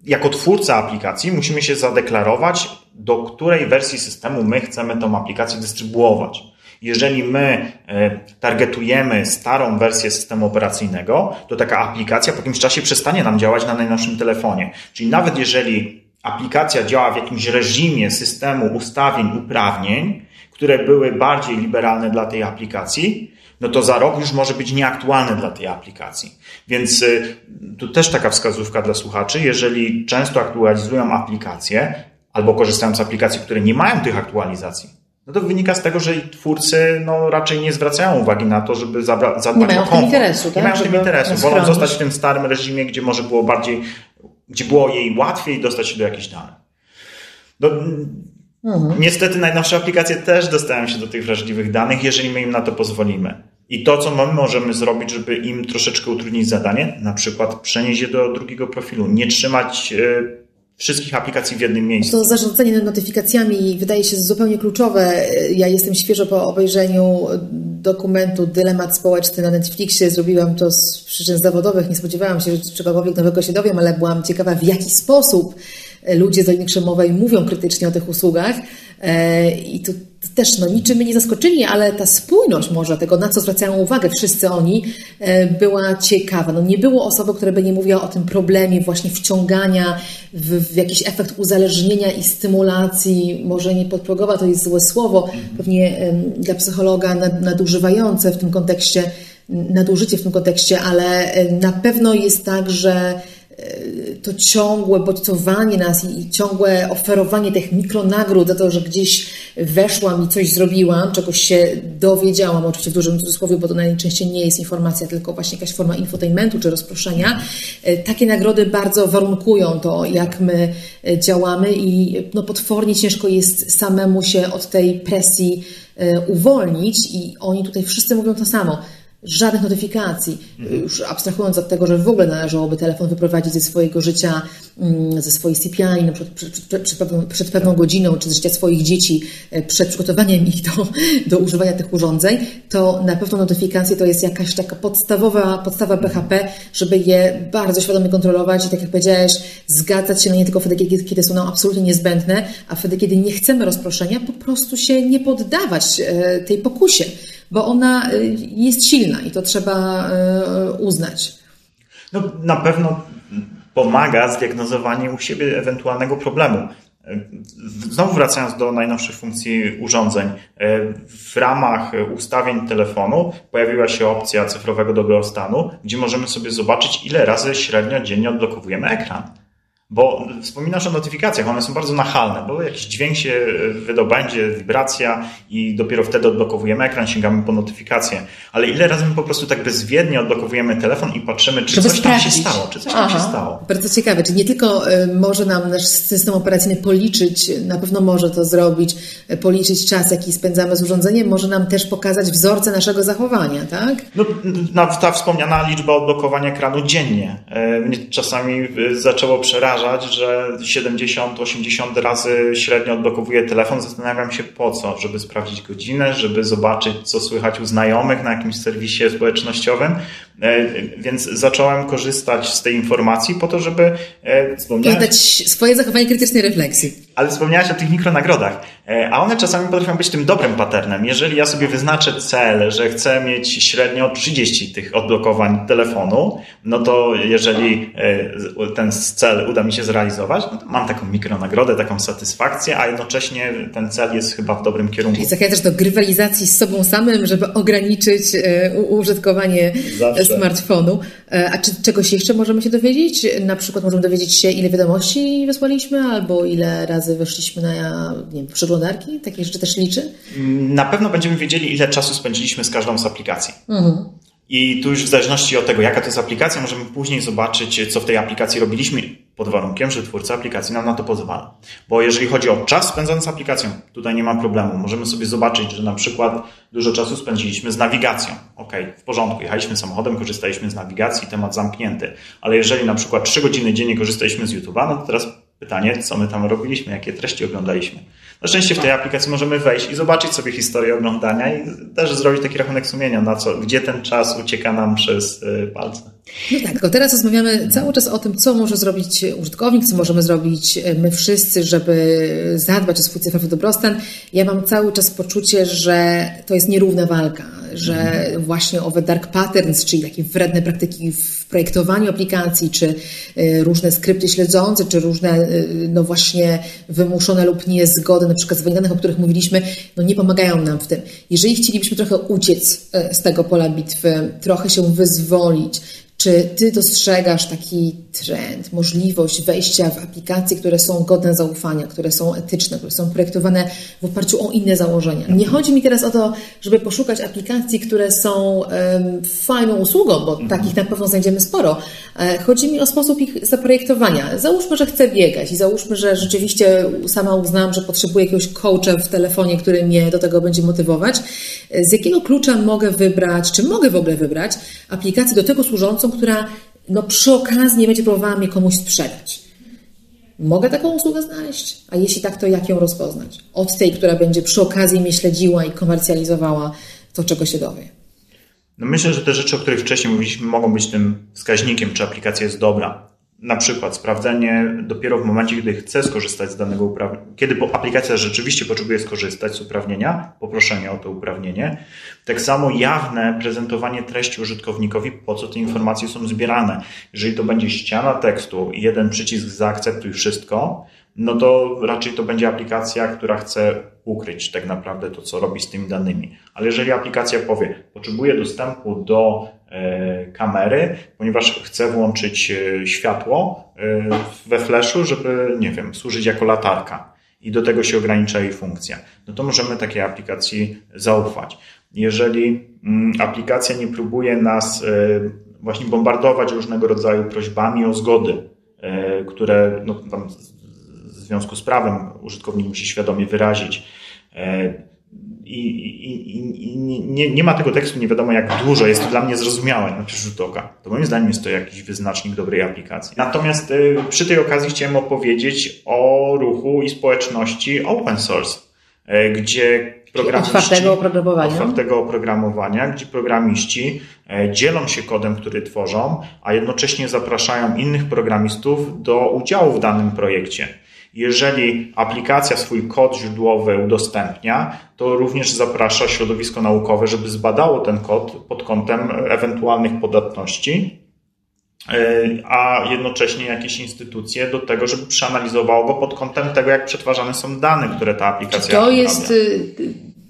jako twórca aplikacji musimy się zadeklarować, do której wersji systemu my chcemy tą aplikację dystrybuować. Jeżeli my e, targetujemy starą wersję systemu operacyjnego, to taka aplikacja po jakimś czasie przestanie nam działać na najnowszym telefonie. Czyli nawet jeżeli aplikacja działa w jakimś reżimie systemu ustawień, uprawnień, które były bardziej liberalne dla tej aplikacji, no to za rok już może być nieaktualne dla tej aplikacji. Więc y, tu też taka wskazówka dla słuchaczy, jeżeli często aktualizują aplikacje albo korzystają z aplikacji, które nie mają tych aktualizacji, no to wynika z tego, że twórcy no, raczej nie zwracają uwagi na to, żeby zadbać nie mają o komfort. interesu, tak? Nie mają w tym interesu. Wolą zostać w tym starym reżimie, gdzie może było bardziej, gdzie było jej łatwiej dostać się do jakichś danych. Do, Mhm. Niestety najnowsze aplikacje też dostają się do tych wrażliwych danych, jeżeli my im na to pozwolimy. I to, co my możemy zrobić, żeby im troszeczkę utrudnić zadanie, na przykład przenieść je do drugiego profilu, nie trzymać e, wszystkich aplikacji w jednym miejscu. To zarządzanie notyfikacjami wydaje się zupełnie kluczowe. Ja jestem świeżo po obejrzeniu dokumentu Dylemat Społeczny na Netflixie. Zrobiłam to z przyczyn zawodowych. Nie spodziewałam się, że czegokolwiek nowego się dowiem, ale byłam ciekawa, w jaki sposób ludzie z linii krzemowej mówią krytycznie o tych usługach. E, I tu też no, niczym mnie nie zaskoczyli, ale ta spójność może tego, na co zwracają uwagę wszyscy oni, e, była ciekawa. No, nie było osoby, która by nie mówiła o tym problemie właśnie wciągania w, w jakiś efekt uzależnienia i stymulacji, może nie podprogowa, to jest złe słowo, pewnie dla psychologa nadużywające w tym kontekście, nadużycie w tym kontekście, ale na pewno jest tak, że to ciągłe bodźcowanie nas i ciągłe oferowanie tych mikronagród za to, że gdzieś weszłam i coś zrobiłam, czegoś się dowiedziałam, oczywiście w dużym cudzysłowie, bo to najczęściej nie jest informacja, tylko właśnie jakaś forma infotainmentu czy rozproszenia. E, takie nagrody bardzo warunkują to, jak my e, działamy i no, potwornie ciężko jest samemu się od tej presji uwolnić i oni tutaj wszyscy mówią to samo żadnych notyfikacji. Mhm. Już abstrahując od tego, że w ogóle należałoby telefon wyprowadzić ze swojego życia, mm, ze swojej sypialni, na przykład przed, przed, przed, pewną, przed pewną godziną, czy z życia swoich dzieci, e, przed przygotowaniem ich do, do używania tych urządzeń, to na pewno notyfikacje to jest jakaś taka podstawowa, podstawa BHP, żeby je bardzo świadomie kontrolować i tak jak powiedziałeś, zgadzać się na nie tylko wtedy, kiedy, kiedy są nam absolutnie niezbędne, a wtedy, kiedy nie chcemy rozproszenia, po prostu się nie poddawać e, tej pokusie bo ona y, jest silna i to trzeba y, uznać. No, na pewno pomaga zdiagnozowanie u siebie ewentualnego problemu. Znowu wracając do najnowszych funkcji urządzeń, w ramach ustawień telefonu pojawiła się opcja cyfrowego dobrostanu, gdzie możemy sobie zobaczyć, ile razy średnio dziennie odblokowujemy ekran. Bo wspominasz o notyfikacjach, one są bardzo nachalne, bo jakiś dźwięk się e, wydobędzie, wibracja i dopiero wtedy odblokowujemy ekran, sięgamy po notyfikację. Ale ile razy my po prostu tak bezwiednie odblokowujemy telefon i patrzymy, czy Żeby coś sprawdzić. tam się stało, czy coś Aha, tam się stało. Bardzo ciekawe, czy nie tylko e, może nam nasz system operacyjny policzyć, na pewno może to zrobić, e, policzyć czas, jaki spędzamy z urządzeniem, może nam też pokazać wzorce naszego zachowania, tak? No, ta wspomniana liczba odblokowania ekranu dziennie mnie czasami zaczęło przerażać, że 70-80 razy średnio odblokowuję telefon. Zastanawiam się po co, żeby sprawdzić godzinę, żeby zobaczyć, co słychać u znajomych na jakimś serwisie społecznościowym. E, więc zacząłem korzystać z tej informacji po to, żeby e, wspomnieć. swoje zachowanie krytycznej refleksji. Ale wspomniałaś o tych mikronagrodach, e, a one czasami potrafią być tym dobrym paternem. Jeżeli ja sobie wyznaczę cel, że chcę mieć średnio 30 tych odblokowań telefonu, no to jeżeli ten cel uda mi się zrealizować, no to mam taką mikronagrodę, taką satysfakcję, a jednocześnie ten cel jest chyba w dobrym kierunku. Czyli zachęcasz do grywalizacji z sobą samym, żeby ograniczyć użytkowanie Zawsze smartfonu. E, a czy czegoś jeszcze możemy się dowiedzieć? Na przykład możemy dowiedzieć się, ile wiadomości wysłaliśmy, albo ile razy weszliśmy na nie wiem, przeglądarki? Takie rzeczy też liczy? Na pewno będziemy wiedzieli, ile czasu spędziliśmy z każdą z aplikacji. Mhm. I tu już w zależności od tego, jaka to jest aplikacja, możemy później zobaczyć, co w tej aplikacji robiliśmy, pod warunkiem, że twórca aplikacji nam na to pozwala. Bo jeżeli chodzi o czas spędzony z aplikacją, tutaj nie ma problemu. Możemy sobie zobaczyć, że na przykład dużo czasu spędziliśmy z nawigacją. Ok, w porządku, jechaliśmy samochodem, korzystaliśmy z nawigacji, temat zamknięty. Ale jeżeli na przykład 3 godziny dziennie korzystaliśmy z YouTube'a, no to teraz pytanie, co my tam robiliśmy, jakie treści oglądaliśmy. Na szczęście w tej aplikacji możemy wejść i zobaczyć sobie historię oglądania i też zrobić taki rachunek sumienia, na co, gdzie ten czas ucieka nam przez y, palce. No tak, tylko teraz rozmawiamy cały czas o tym, co może zrobić użytkownik, co możemy zrobić y, my wszyscy, żeby zadbać o swój cyfrowy dobrostan. Ja mam cały czas poczucie, że to jest nierówna walka, że właśnie owe dark patterns, czyli takie wredne praktyki w projektowaniu aplikacji, czy y, różne skrypty śledzące, czy różne, no właśnie wymuszone lub niezgody na z danych, o których mówiliśmy, no nie pomagają nam w tym. Jeżeli chcielibyśmy trochę uciec e, z tego pola bitwy, trochę się wyzwolić, czy ty dostrzegasz taki trend, możliwość wejścia w aplikacje, które są godne zaufania, które są etyczne, które są projektowane w oparciu o inne założenia? Nie chodzi mi teraz o to, żeby poszukać aplikacji, które są um, fajną usługą, bo mhm. takich na pewno znajdziemy sporo. E, chodzi mi o sposób ich zaprojektowania. Załóżmy, że chcę biegać i załóżmy, że rzeczywiście sama uznałam, że potrzebuję jakiegoś coacha w telefonie, który mnie do tego będzie motywować. E, z jakiego klucza mogę wybrać, czy mogę w ogóle wybrać aplikację do tego służącą, która no, przy okazji będzie próbowała mnie komuś sprzedać. Mogę taką usługę znaleźć? A jeśli tak, to jak ją rozpoznać? Od tej, która będzie przy okazji mnie śledziła i komercjalizowała to, czego się dowie. No myślę, że te rzeczy, o których wcześniej mówiliśmy, mogą być tym wskaźnikiem, czy aplikacja jest dobra. Na przykład sprawdzenie dopiero w momencie, kiedy chcę skorzystać z danego uprawnienia, kiedy aplikacja rzeczywiście potrzebuje skorzystać z uprawnienia, poproszenie o to uprawnienie. Tak samo jawne prezentowanie treści użytkownikowi, po co te informacje są zbierane. Jeżeli to będzie ściana tekstu i jeden przycisk zaakceptuj wszystko, no to raczej to będzie aplikacja, która chce ukryć tak naprawdę to, co robi z tymi danymi. Ale jeżeli aplikacja powie, potrzebuję dostępu do kamery, ponieważ chcę włączyć światło we flashu, żeby, nie wiem, służyć jako latarka i do tego się ogranicza jej funkcja. No to możemy takiej aplikacji zaufać. Jeżeli mm, aplikacja nie próbuje nas właśnie bombardować różnego rodzaju prośbami o zgody, które no, tam w związku z prawem użytkownik musi świadomie wyrazić, i, i, i, nie, nie ma tego tekstu, nie wiadomo jak dużo, jest to dla mnie zrozumiałe na pierwszy rzut oka. To moim zdaniem jest to jakiś wyznacznik dobrej aplikacji. Natomiast y, przy tej okazji chciałem opowiedzieć o ruchu i społeczności open source, y, gdzie programiści, otwartego oprogramowania. otwartego oprogramowania, gdzie programiści y, dzielą się kodem, który tworzą, a jednocześnie zapraszają innych programistów do udziału w danym projekcie. Jeżeli aplikacja swój kod źródłowy udostępnia, to również zaprasza środowisko naukowe, żeby zbadało ten kod pod kątem ewentualnych podatności, e, a jednocześnie jakieś instytucje do tego, żeby przeanalizowało go pod kątem tego, jak przetwarzane są dane, które ta aplikacja To jest y,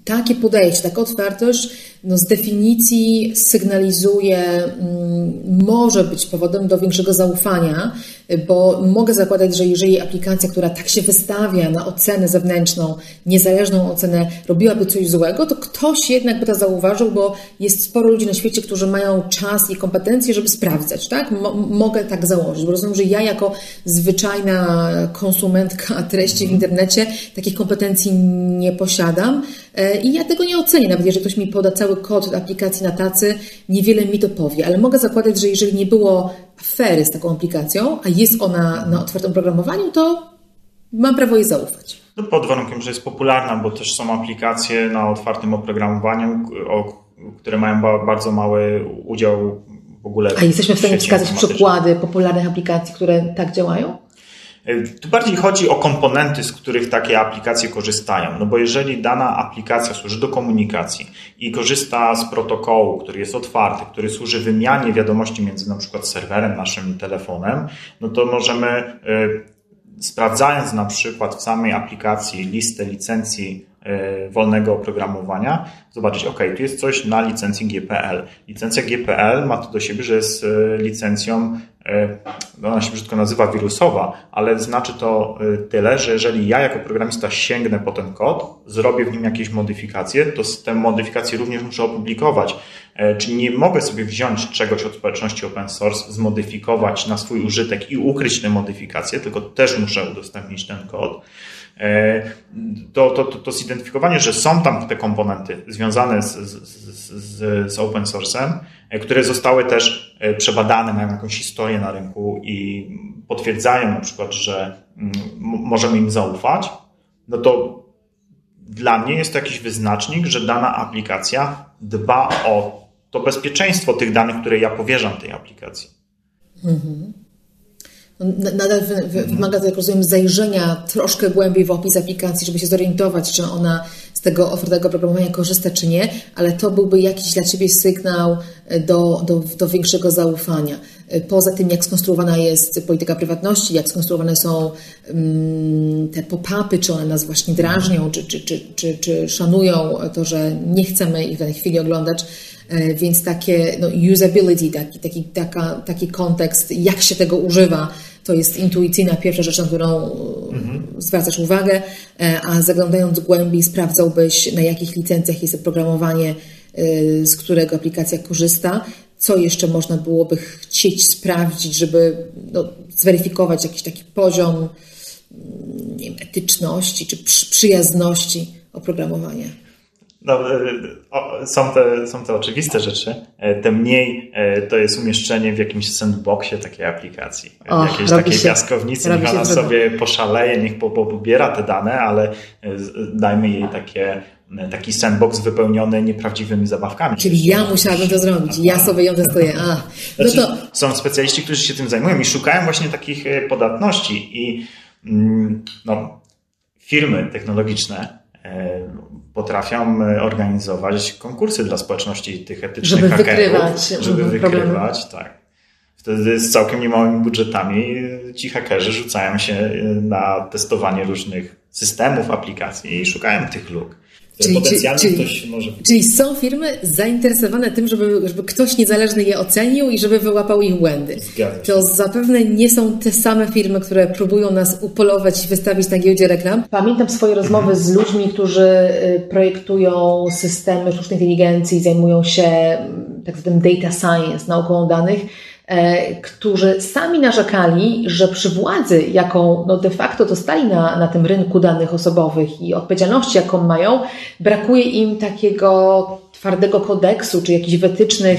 takie podejście, taka otwartość no z definicji sygnalizuje, mm, może być powodem do większego zaufania, bo mogę zakładać, że jeżeli aplikacja, która tak się wystawia na ocenę zewnętrzną, niezależną ocenę, robiłaby coś złego, to ktoś jednak by to zauważył, bo jest sporo ludzi na świecie, którzy mają czas i kompetencje, żeby sprawdzać, tak? mogę tak założyć, bo rozumiem, że ja jako zwyczajna konsumentka treści w internecie takich kompetencji nie posiadam e, i ja tego nie ocenię, nawet jeżeli ktoś mi poda cały kod aplikacji na tacy, niewiele mi to powie, ale mogę zakładać, że jeżeli nie było afery z taką aplikacją, a jest ona na otwartym programowaniu, to mam prawo jej zaufać. No pod warunkiem, że jest popularna, bo też są aplikacje na otwartym oprogramowaniu, które mają bardzo mały udział w ogóle. A jesteśmy w stanie wskazać przykłady popularnych aplikacji, które tak działają? E, tu bardziej chodzi o komponenty, z których takie aplikacje korzystają. No bo jeżeli dana aplikacja służy do komunikacji i korzysta z protokołu, który jest otwarty, który służy wymianie wiadomości między na przykład serwerem naszym telefonem, no to możemy e, sprawdzając na przykład w samej aplikacji listę licencji wolnego oprogramowania, zobaczyć, ok, tu jest coś na licencji GPL. Licencja GPL ma to do siebie, że jest licencją E, ona się brzydko nazywa wirusowa, ale znaczy to e, tyle, że jeżeli ja jako programista sięgnę po ten kod, zrobię w nim jakieś modyfikacje, to tę modyfikację również muszę opublikować. E, czyli nie mogę sobie wziąć czegoś od społeczności open source, zmodyfikować na swój użytek i ukryć te modyfikacje, tylko też muszę udostępnić ten kod. To, to, to, to zidentyfikowanie, że są tam te komponenty związane z, z, z, z open source'em, E, które zostały też e, przebadane, mają jakąś historię na rynku i potwierdzają na przykład, że mm, możemy im zaufać, no to dla mnie jest to jakiś wyznacznik, że dana aplikacja dba o to bezpieczeństwo tych danych, które ja powierzam tej aplikacji. Mhm. Nadal wymaga to, jak rozumiem, zajrzenia troszkę głębiej w opis aplikacji, żeby się zorientować, czy ona z tego otwartego programowania korzysta, czy nie, ale to byłby jakiś dla Ciebie sygnał e, do, do, do większego zaufania. E, poza tym, jak skonstruowana jest polityka prywatności, jak skonstruowane są um, te pop-upy, czy one nas właśnie drażnią, czy, czy, czy, czy, czy szanują to, że nie chcemy ich w danej chwili oglądać, e, więc takie no, usability, taki, taki, taka, taki kontekst, jak się tego używa, to jest intuicyjna pierwsza rzecz, na którą mhm. zwracasz uwagę, e, a zaglądając głębiej sprawdzałbyś, na jakich licencjach jest oprogramowanie, e, z którego aplikacja korzysta, co jeszcze można byłoby chcieć sprawdzić, żeby no, zweryfikować jakiś taki poziom wiem, etyczności czy przyjazności oprogramowania. No, e, są, te, są te oczywiste rzeczy. E, Tym mniej e, to jest umieszczenie w jakimś sandboxie takiej aplikacji. W jakiejś takiej się, piaskownicy. Niech ona sobie poszaleje, niech pobiera te dane, ale dajmy jej takie, taki sandbox wypełniony nieprawdziwymi zabawkami. Czyli ja musiałabym to zrobić. Ja sobie ją testuję. A, no znaczy, to... Są specjaliści, którzy się tym zajmują i szukają właśnie takich podatności i mm, no, firmy technologiczne potrafią e, organizować konkursy dla społeczności tych etycznych żeby hakerów, wykrywać żeby wykrywać, tak. Wtedy z całkiem niemałymi budżetami ci hakerzy rzucają się e, na testowanie różnych systemów, aplikacji i szukają tych luk. Czyli, potencjalnie czyli, ktoś może... Czyli są firmy zainteresowane tym, żeby, żeby ktoś niezależny je ocenił i żeby wyłapał ich błędy. To zapewne nie są te same firmy, które próbują nas upolować i wystawić na giełdzie reklam. Pamiętam swoje rozmowy z ludźmi, którzy y, projektują systemy sztucznej inteligencji, zajmują się mm, tak zwanym data science, nauką danych którzy sami narzekali, że przy władzy, jaką no de facto dostali na, na tym rynku danych osobowych i odpowiedzialności, jaką mają, brakuje im takiego twardego kodeksu czy jakichś wytycznych,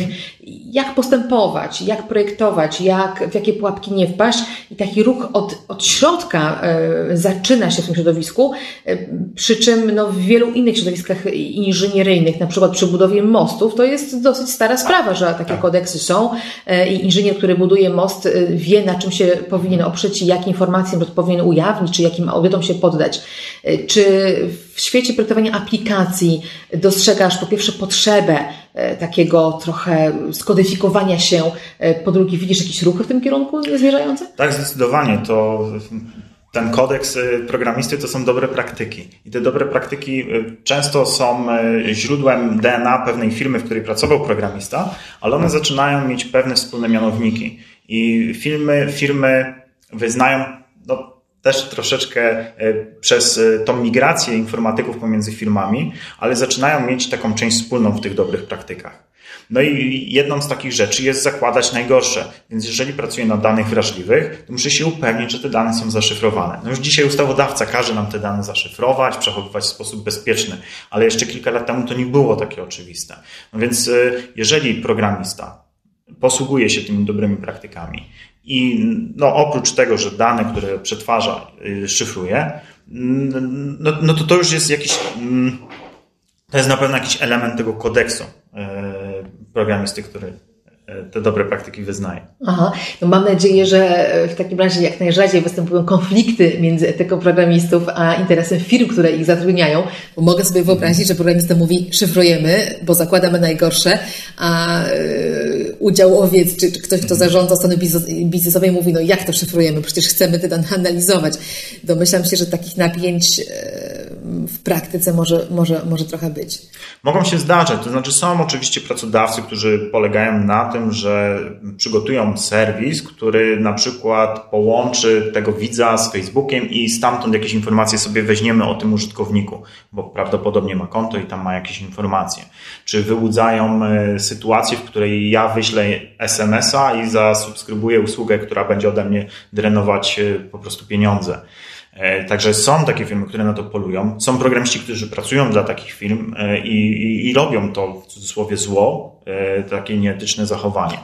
jak postępować, jak projektować, jak, w jakie pułapki nie wpaść. I taki ruch od, od środka e, zaczyna się w tym środowisku, e, przy czym no, w wielu innych środowiskach inżynieryjnych, na przykład przy budowie mostów, to jest dosyć stara sprawa, że takie tak. kodeksy są e, i inżynier, który buduje most, wie na czym się powinien oprzeć i jakie informacje powinien ujawnić, czy jakim audytom się poddać. Czy w świecie projektowania aplikacji dostrzegasz po pierwsze potrzebę e, takiego trochę skodyfikowania się, e, po drugie widzisz jakieś ruchy w tym kierunku zmierzające? Tak, zdecydowanie. To ten kodeks e, programisty to są dobre praktyki. I te dobre praktyki często są źródłem DNA pewnej firmy, w której pracował programista, ale one zaczynają mieć pewne wspólne mianowniki. I firmy, firmy wyznają też troszeczkę e, przez e, tą migrację informatyków pomiędzy firmami, ale zaczynają mieć taką część wspólną w tych dobrych praktykach. No i jedną z takich rzeczy jest zakładać najgorsze. Więc jeżeli pracuję na danych wrażliwych, to muszę się upewnić, że te dane są zaszyfrowane. No już dzisiaj ustawodawca każe nam te dane zaszyfrować, przechowywać w sposób bezpieczny, ale jeszcze kilka lat temu to nie było takie oczywiste. No więc e, jeżeli programista posługuje się tymi dobrymi praktykami i no, oprócz tego, że dane, które przetwarza, y, szyfruje, no, no to to już jest jakiś, mm, to jest na pewno jakiś element tego kodeksu y, programisty, który te dobre praktyki wyznaje. Aha, no mam nadzieję, że w takim razie jak najrzadziej występują konflikty między etyką programistów a interesem firm, które ich zatrudniają, bo mogę sobie wyobrazić, że programista mówi szyfrujemy, bo zakładamy najgorsze, a yy, udziałowiec czy, czy ktoś, kto zarządza strony biznesowej mówi, no jak to szyfrujemy, przecież chcemy te dane analizować. Domyślam się, że takich napięć yy, w praktyce może, może, może trochę być. Mogą się zdarzać, to znaczy są oczywiście pracodawcy, którzy polegają na tym, że przygotują serwis, który na przykład połączy tego widza z Facebookiem i stamtąd jakieś informacje sobie weźmiemy o tym użytkowniku, bo prawdopodobnie ma konto i tam ma jakieś informacje. Czy wyłudzają e, sytuację, w której ja wyślę SMS-a i zasubskrybuję usługę, która będzie ode mnie drenować e, po prostu pieniądze. E, także są takie firmy, które na to polują. Są programiści, którzy pracują dla takich firm e, i, i, i robią to w cudzysłowie zło, e, takie nieetyczne zachowanie.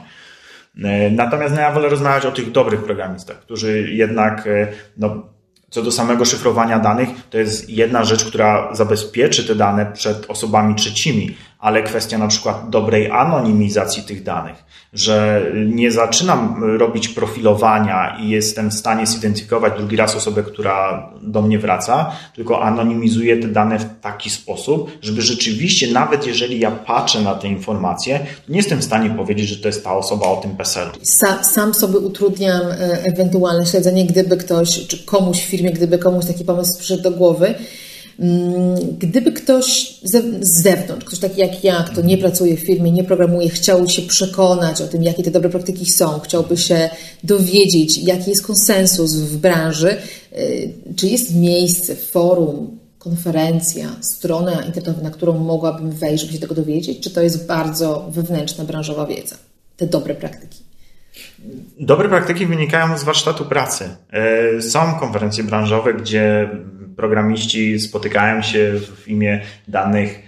Natomiast no, ja wolę rozmawiać o tych dobrych programistach, którzy jednak no, co do samego szyfrowania danych, to jest jedna rzecz, która zabezpieczy te dane przed osobami trzecimi, ale kwestia na przykład dobrej anonimizacji tych danych, że nie zaczynam robić profilowania i jestem w stanie zidentyfikować drugi raz osobę, która do mnie wraca, tylko anonimizuję te dane w taki sposób, żeby rzeczywiście, nawet jeżeli ja patrzę na te informacje, to nie jestem w stanie powiedzieć, że to jest ta osoba o tym PESEL. Sam, sam sobie utrudniam e, ewentualne śledzenie, gdyby ktoś, czy komuś w firmie, gdyby komuś taki pomysł przyszedł do głowy, gdyby ktoś z zewnątrz, ktoś taki jak ja, kto nie pracuje w firmie, nie programuje, chciał się przekonać o tym, jakie te dobre praktyki są, chciałby się dowiedzieć, jaki jest konsensus w branży, y, czy jest miejsce, forum, konferencja, strona internetowa, na którą mogłabym wejść, żeby się tego dowiedzieć, czy to jest bardzo wewnętrzna, branżowa wiedza, te dobre praktyki? Dobre praktyki wynikają z warsztatu pracy. Y, są konferencje branżowe, gdzie programiści spotykają się w imię danych,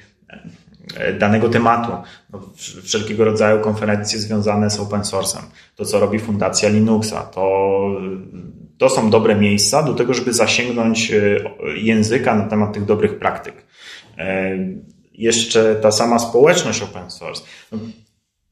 e, danego tematu. No, wszelkiego rodzaju konferencje związane z open source'em. To, co robi Fundacja Linuxa, to, to są dobre miejsca do tego, żeby zasięgnąć e, języka na temat tych dobrych praktyk. E, jeszcze ta sama społeczność open source.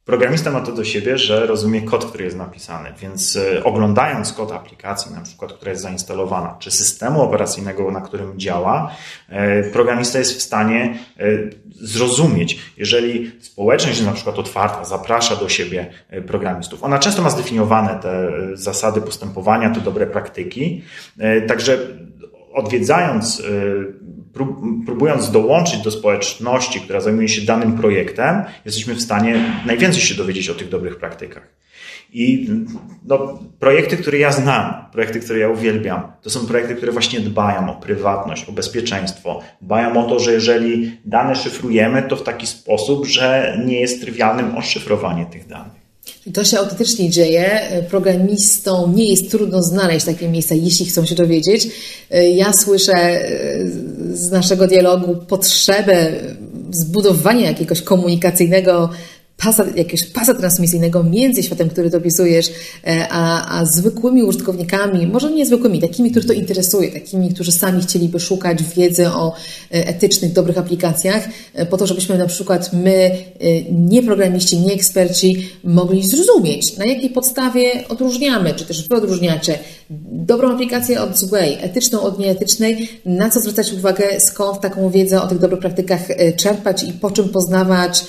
Programista ma to do siebie, że rozumie kod, który jest napisany, więc e, oglądając kod aplikacji, na przykład, która jest zainstalowana, czy systemu operacyjnego, na którym działa, e, programista jest w stanie e, zrozumieć, jeżeli społeczność jest na przykład otwarta, zaprasza do siebie programistów. Ona często ma zdefiniowane te zasady postępowania, te dobre praktyki, także odwiedzając próbując dołączyć do społeczności, która zajmuje się danym projektem, jesteśmy w stanie najwięcej się dowiedzieć o tych dobrych praktykach. I no, projekty, które ja znam, projekty, które ja uwielbiam, to są projekty, które właśnie dbają o prywatność, o bezpieczeństwo. Dbają o to, że jeżeli dane szyfrujemy, to w taki sposób, że nie jest trywialnym oszyfrowanie tych danych. To się autentycznie dzieje. Programistom nie jest trudno znaleźć takie miejsca, jeśli chcą się dowiedzieć. Ja słyszę e, z naszego dialogu potrzebę zbudowania jakiegoś komunikacyjnego pasa, jakiegoś pasa transmisyjnego między światem, który dopisujesz, e, a, a zwykłymi użytkownikami, może nie zwykłymi, takimi, których to interesuje, takimi, którzy sami chcieliby szukać wiedzy o e, etycznych, dobrych aplikacjach, e, po to, żebyśmy na przykład my, nie programiści, nie eksperci, mogli zrozumieć, na jakiej podstawie odróżniamy, czy też wy odróżniacie dobrą aplikację od złej, etyczną od nieetycznej, na co zwracać uwagę, skąd taką wiedzę o tych dobrych praktykach czerpać i po czym poznawać,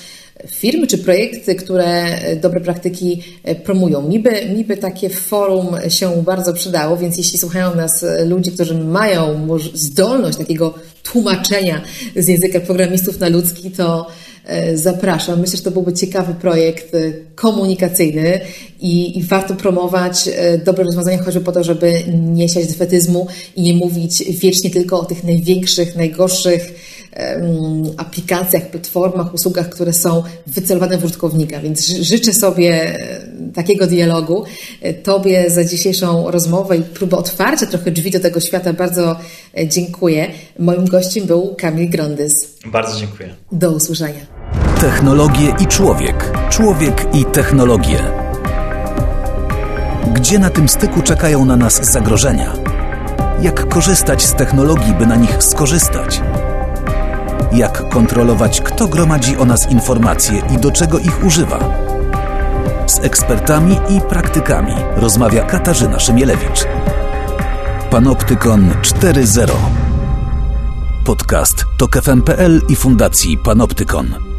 firmy czy projekty, które dobre praktyki e, promują. Mi by, mi by takie forum się bardzo przydało, więc jeśli słuchają nas ludzie, którzy mają zdolność takiego tłumaczenia z języka programistów na ludzki, to e, zapraszam. Myślę, że to byłby ciekawy projekt e, komunikacyjny i, i warto promować dobre rozwiązania, choćby po to, żeby nie siać defetyzmu i nie mówić wiecznie tylko o tych największych, najgorszych aplikacjach, platformach, usługach, które są wycelowane w użytkownika. Więc życzę sobie e, takiego dialogu. E, tobie za dzisiejszą rozmowę i próbę otwarcia trochę drzwi do tego świata bardzo e, dziękuję. Moim gościem był Kamil Grondys. Bardzo dziękuję. Do usłyszenia. Technologie i człowiek. Człowiek i technologie. Gdzie na tym styku czekają na nas zagrożenia? Jak korzystać z technologii, by na nich skorzystać? Jak kontrolować, kto gromadzi o nas informacje i do czego ich używa. Z ekspertami i praktykami rozmawia Katarzyna Szymielewicz. Panoptykon 4.0 Podcast to KFM.pl i Fundacji Panoptykon.